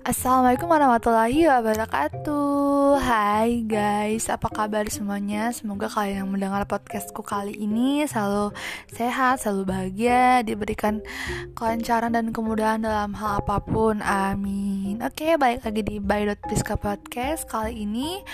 Assalamualaikum warahmatullahi wabarakatuh. Hai guys, apa kabar semuanya? Semoga kalian yang mendengar podcastku kali ini Selalu sehat, selalu bahagia Diberikan kelancaran dan kemudahan dalam hal apa pun. Amin. Oke, balik lagi di By.Piska Podcast. Kali ini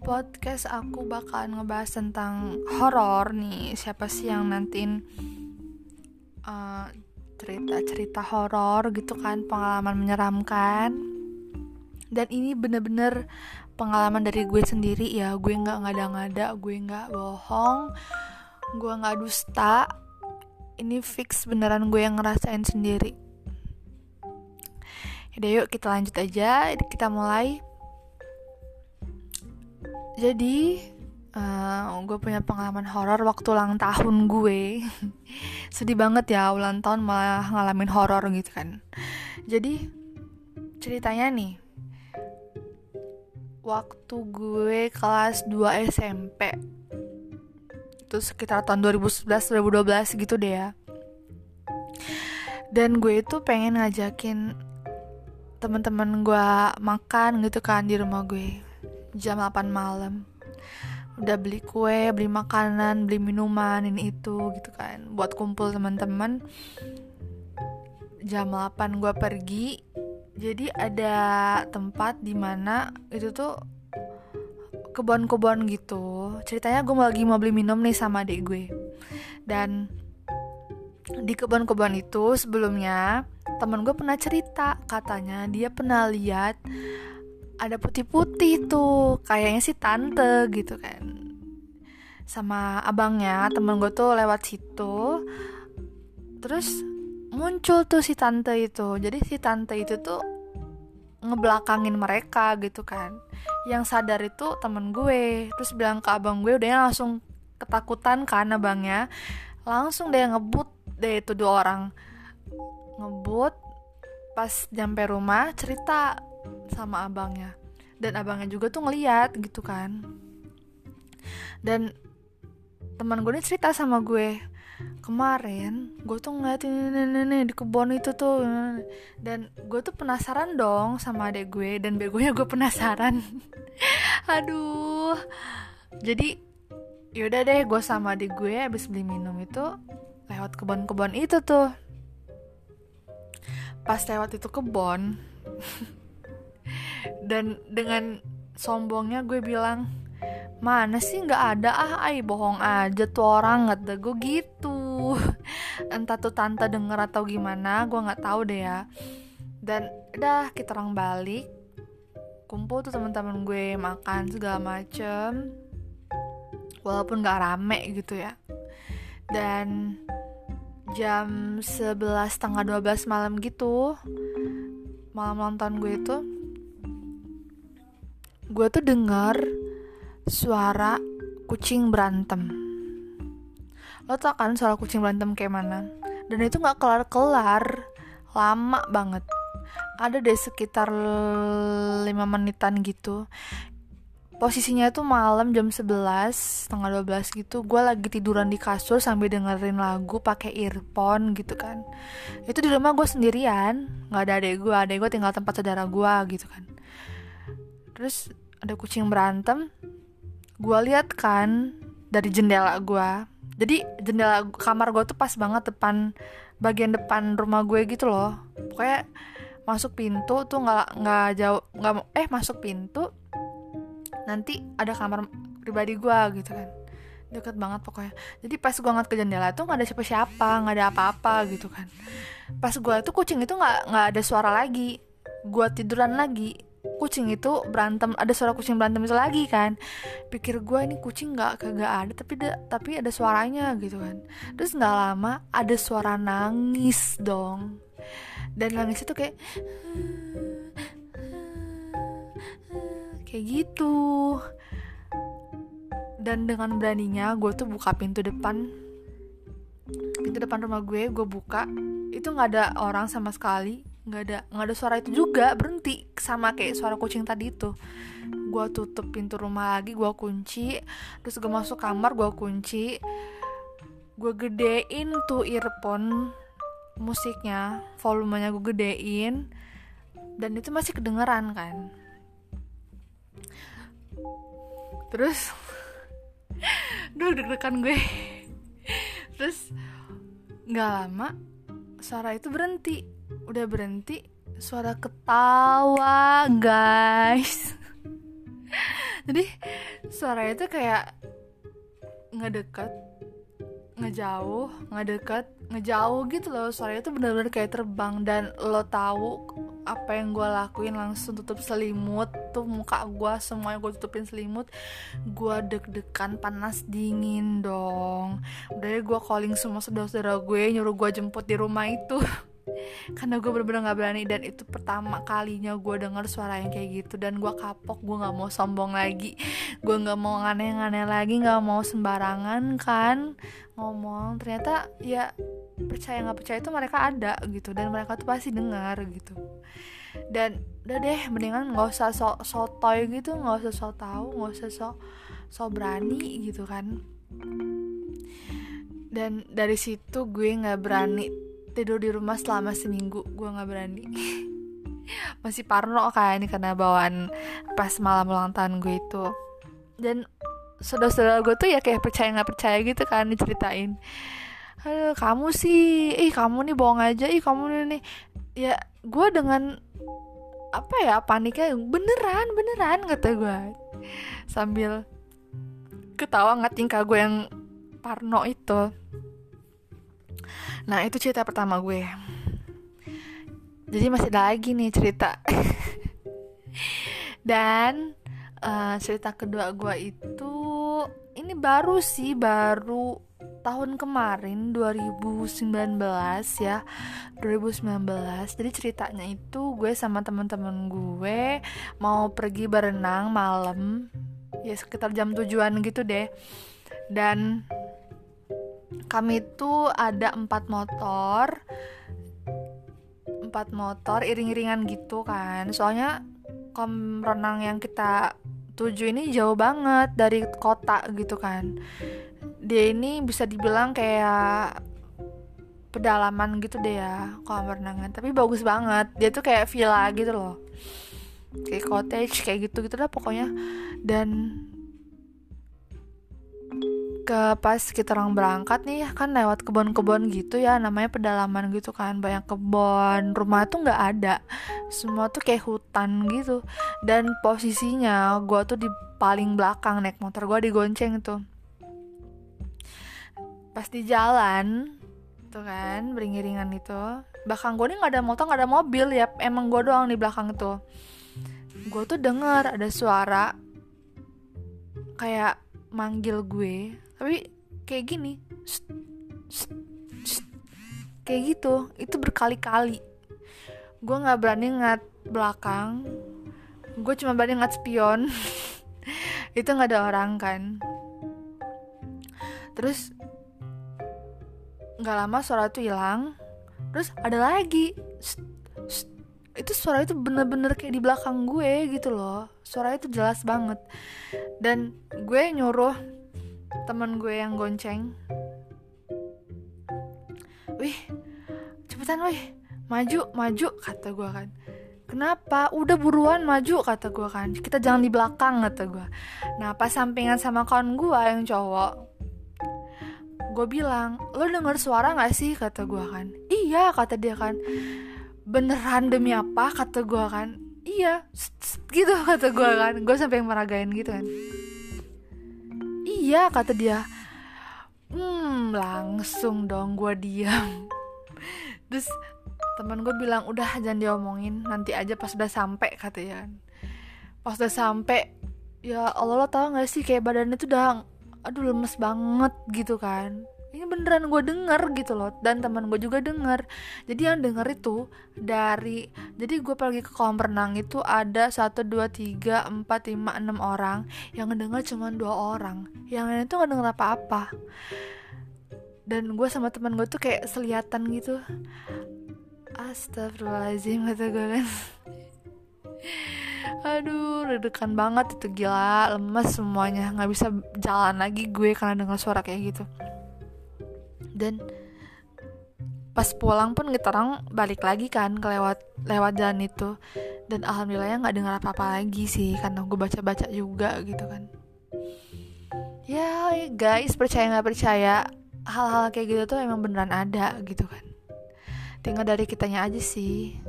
podcast aku bakal ngebahas tentang horor nih. Siapa sih yang nantiin uh, cerita-cerita horor gitu kan pengalaman menyeramkan. Dan ini bener-bener pengalaman dari gue sendiri ya. Gue nggak ngada-ngada gue nggak bohong gue nggak dusta. Ini fix beneran gue yang ngerasain sendiri. Yaudah yuk kita lanjut aja. Kita mulai. Jadi uh, gue punya pengalaman horor waktu ulang tahun gue. Sedih banget ya ulang tahun malah ngalamin horor gitu kan. Jadi ceritanya nih. Waktu gue kelas 2 SMP itu sekitar tahun 2011 2012 gitu deh ya. Dan gue itu pengen ngajakin teman-teman gue makan gitu kan di rumah gue. Jam 8 malam udah beli kue beli makanan beli minuman ini itu gitu kan. Buat kumpul teman-teman. Jam 8 gue pergi. Jadi ada tempat di mana itu tuh kebun-kebun gitu. Ceritanya gue lagi mau beli minum nih sama adik gue. Dan di kebun-kebun itu sebelumnya temen gue pernah cerita. Katanya dia pernah lihat ada putih-putih tuh kayaknya sih tante gitu kan. Sama abangnya temen gue tuh lewat situ. Terus muncul tuh si tante itu. Jadi si tante itu tuh ngebelakangin mereka gitu kan. Yang sadar itu temen gue. Terus bilang ke abang gue udah langsung ketakutan kan abangnya. Langsung deh ngebut deh itu dua orang. Ngebut pas nyampe rumah cerita sama abangnya. Dan abangnya juga tuh ngeliat gitu kan. Dan teman gue ini cerita sama gue. Kemarin gue tuh ngeliatin ini, ini, di kebun itu tuh. Dan gue tuh penasaran dong sama adek gue dan begonya gue penasaran. Aduh. Jadi yaudah deh gue sama adik gue abis beli minum itu lewat kebun-kebun itu tuh. Pas lewat itu kebun dan dengan sombongnya gue bilang mana sih nggak ada ah ay bohong aja tuh orang nggak gue gitu. Entah tuh tante denger atau gimana gue nggak tahu deh ya. Dan udah kita orang balik kumpul tuh teman-teman gue makan segala macem walaupun nggak rame gitu ya. Dan jam 11 tengah 12 malam gitu malam nonton gue itu gue tuh dengar suara kucing berantem. Lo tau kan suara kucing berantem kayak mana? Dan itu nggak kelar kelar lama banget. Ada deh sekitar 5 menitan gitu. Posisinya itu malam jam 11 tengah 12 gitu. Gue lagi tiduran di kasur sambil dengerin lagu pakai earphone gitu kan. Itu di rumah gue sendirian nggak ada adek gue adek gue tinggal tempat saudara gue gitu kan. Terus ada kucing berantem gue lihat kan dari jendela gue jadi jendela kamar gue tuh pas banget depan bagian depan rumah gue gitu loh. Pokoknya masuk pintu tuh nggak nggak jauh nggak eh masuk pintu nanti ada kamar pribadi gue gitu kan. Deket banget pokoknya. Jadi pas gue ngeliat ke jendela tuh nggak ada siapa-siapa nggak ada apa-apa gitu kan. Pas gue tuh kucing itu nggak nggak ada suara lagi. Gue tiduran lagi kucing itu berantem ada suara kucing berantem itu lagi kan. Pikir gue ini kucing nggak kagak ada tapi ada tapi ada suaranya gitu kan. Terus nggak lama ada suara nangis dong. Dan nangis itu kayak kayak gitu. Dan dengan beraninya gue tuh buka pintu depan pintu depan rumah gue gue buka. Itu nggak ada orang sama sekali nggak ada nggak ada suara itu juga berhenti sama kayak suara kucing tadi itu. Gue tutup pintu rumah lagi gue kunci terus gue masuk kamar gue kunci. Gue gedein tuh earphone musiknya volumenya gue gedein dan itu masih kedengeran kan. Terus duh deg-degan gue. Terus nggak lama suara itu berhenti. Udah berhenti suara ketawa guys. Jadi suara itu kayak ngedekat ngejauh ngedekat ngejauh gitu loh. Suara itu bener-bener kayak terbang dan lo tahu apa yang gue lakuin langsung tutup selimut tuh muka gue semuanya gue tutupin selimut gue deg-degan panas dingin dong. Udah gue calling semua saudara-saudara gue nyuruh gue jemput di rumah itu. Karena gue bener-bener gak berani dan itu pertama kalinya gue denger suara yang kayak gitu dan gue kapok gue nggak mau sombong lagi. Gue nggak mau aneh-aneh lagi nggak mau sembarangan kan ngomong. Ternyata ya percaya nggak percaya itu mereka ada gitu dan mereka tuh pasti dengar gitu dan udah deh mendingan nggak usah so sotoy gitu nggak usah so tahu nggak usah so so berani gitu kan. Dan dari situ gue nggak berani tidur di rumah selama seminggu gue nggak berani. Masih parno kayak ini karena bawaan pas malam ulang tahun gue itu. Dan saudara-saudara gue tuh ya kayak percaya nggak percaya gitu kan diceritain. Kamu sih ih kamu nih bohong aja ih kamu nih, nih. ya gue dengan apa ya paniknya beneran beneran kata gue sambil ketawa nggak tingkah gue yang parno itu. Nah itu cerita pertama gue. Jadi masih ada lagi nih cerita. Dan uh, cerita kedua gue itu Ini baru sih baru tahun kemarin 2019 ya 2019 jadi ceritanya itu gue sama teman-teman gue mau pergi berenang malam. Ya sekitar jam tujuan gitu deh. Dan kami tuh ada empat motor. Empat motor iring-iringan gitu kan. Soalnya kom renang yang kita tuju ini jauh banget dari kota gitu kan dia ini bisa dibilang kayak pedalaman gitu deh ya kolam renangan tapi bagus banget. Dia tuh kayak villa gitu loh. Kayak cottage kayak gitu gitu lah pokoknya. Dan ke pas kita orang berangkat nih kan lewat kebun-kebun gitu ya namanya pedalaman gitu kan. Banyak kebun rumah tuh nggak ada. Semua tuh kayak hutan gitu. Dan posisinya gue tuh di paling belakang naik motor gue digonceng tuh pas di jalan tuh kan beringiringan itu. Belakang gue nih nggak ada motor nggak ada mobil ya. Emang gue doang di belakang tuh gue tuh dengar ada suara kayak manggil gue tapi kayak gini kayak gitu. Itu berkali-kali. Gue nggak berani ngat belakang. Gue cuma berani ngat spion. Itu nggak ada orang kan. Terus nggak lama suara itu hilang. Terus ada lagi. Itu suara itu bener-bener kayak di belakang gue gitu loh. Suara itu jelas banget. Dan gue nyuruh teman gue yang gonceng. Wih cepetan wih. Maju maju kata gue kan. Kenapa? Udah buruan maju kata gue kan. Kita jangan di belakang kata gue. Nah pas sampingan sama kawan gue yang cowok gue bilang lo denger suara gak sih? kata gue kan. Iya kata dia kan. Beneran demi apa? kata gue kan. Iya gitu kata gue kan. Gue sampai meragain gitu kan. Iya kata dia. Hmm langsung dong gue diam. Terus teman gue bilang udah jangan diomongin. Nanti aja pas udah sampai katanya pas udah sampai ya Allah lo tau gak sih kayak badannya tuh udah aduh lemes banget gitu kan. Ini beneran gue denger gitu loh dan teman gue juga denger. Jadi yang denger itu dari jadi gue pergi ke kolam renang itu ada satu dua tiga empat lima enam orang. Yang ngedenger cuma dua orang. Yang lain itu nggak denger apa-apa. Dan gue sama teman gue tuh kayak seliatan gitu. Astagfirullahaladzim kata gue kan Aduh, deg-degan banget itu gila, lemes semuanya, nggak bisa jalan lagi gue karena dengar suara kayak gitu. Dan pas pulang pun orang balik lagi kan ke lewat jalan itu. Dan alhamdulillahnya nggak dengar apa-apa lagi sih karena gue baca-baca juga gitu kan. Ya guys percaya nggak percaya hal-hal kayak gitu tuh emang beneran ada gitu kan. Tinggal dari kitanya aja sih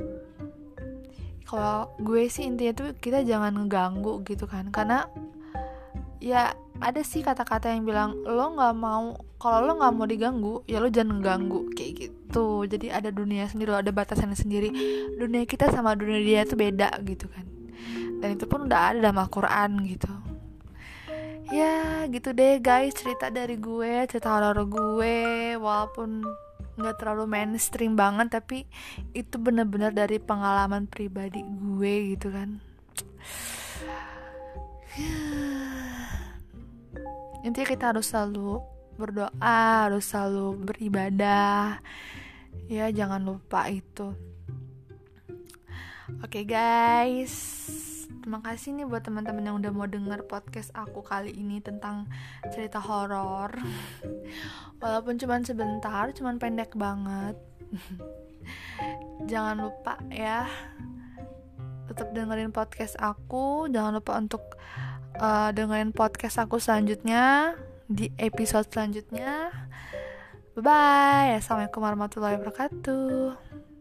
kalau gue sih intinya tuh kita jangan ngeganggu gitu kan. Karena ya ada sih kata-kata yang bilang lo nggak mau kalau lo nggak mau diganggu ya lo jangan ganggu kayak gitu. Jadi ada dunia sendiri ada batasannya sendiri. Dunia kita sama dunia dia tuh beda gitu kan. Dan itu pun udah ada dalam Al-Quran gitu. Ya gitu deh guys cerita dari gue cerita horor gue walaupun nggak terlalu mainstream banget tapi itu bener-bener dari pengalaman pribadi gue gitu kan. Intinya kita harus selalu berdoa harus selalu beribadah. Ya jangan lupa itu. Oke okay, guys terima kasih nih buat teman-teman yang udah mau denger podcast aku kali ini tentang cerita horor walaupun cuman sebentar cuman pendek banget jangan lupa ya tetap dengerin podcast aku jangan lupa untuk uh, dengerin podcast aku selanjutnya di episode selanjutnya. Bye bye. Assalamualaikum warahmatullahi wabarakatuh.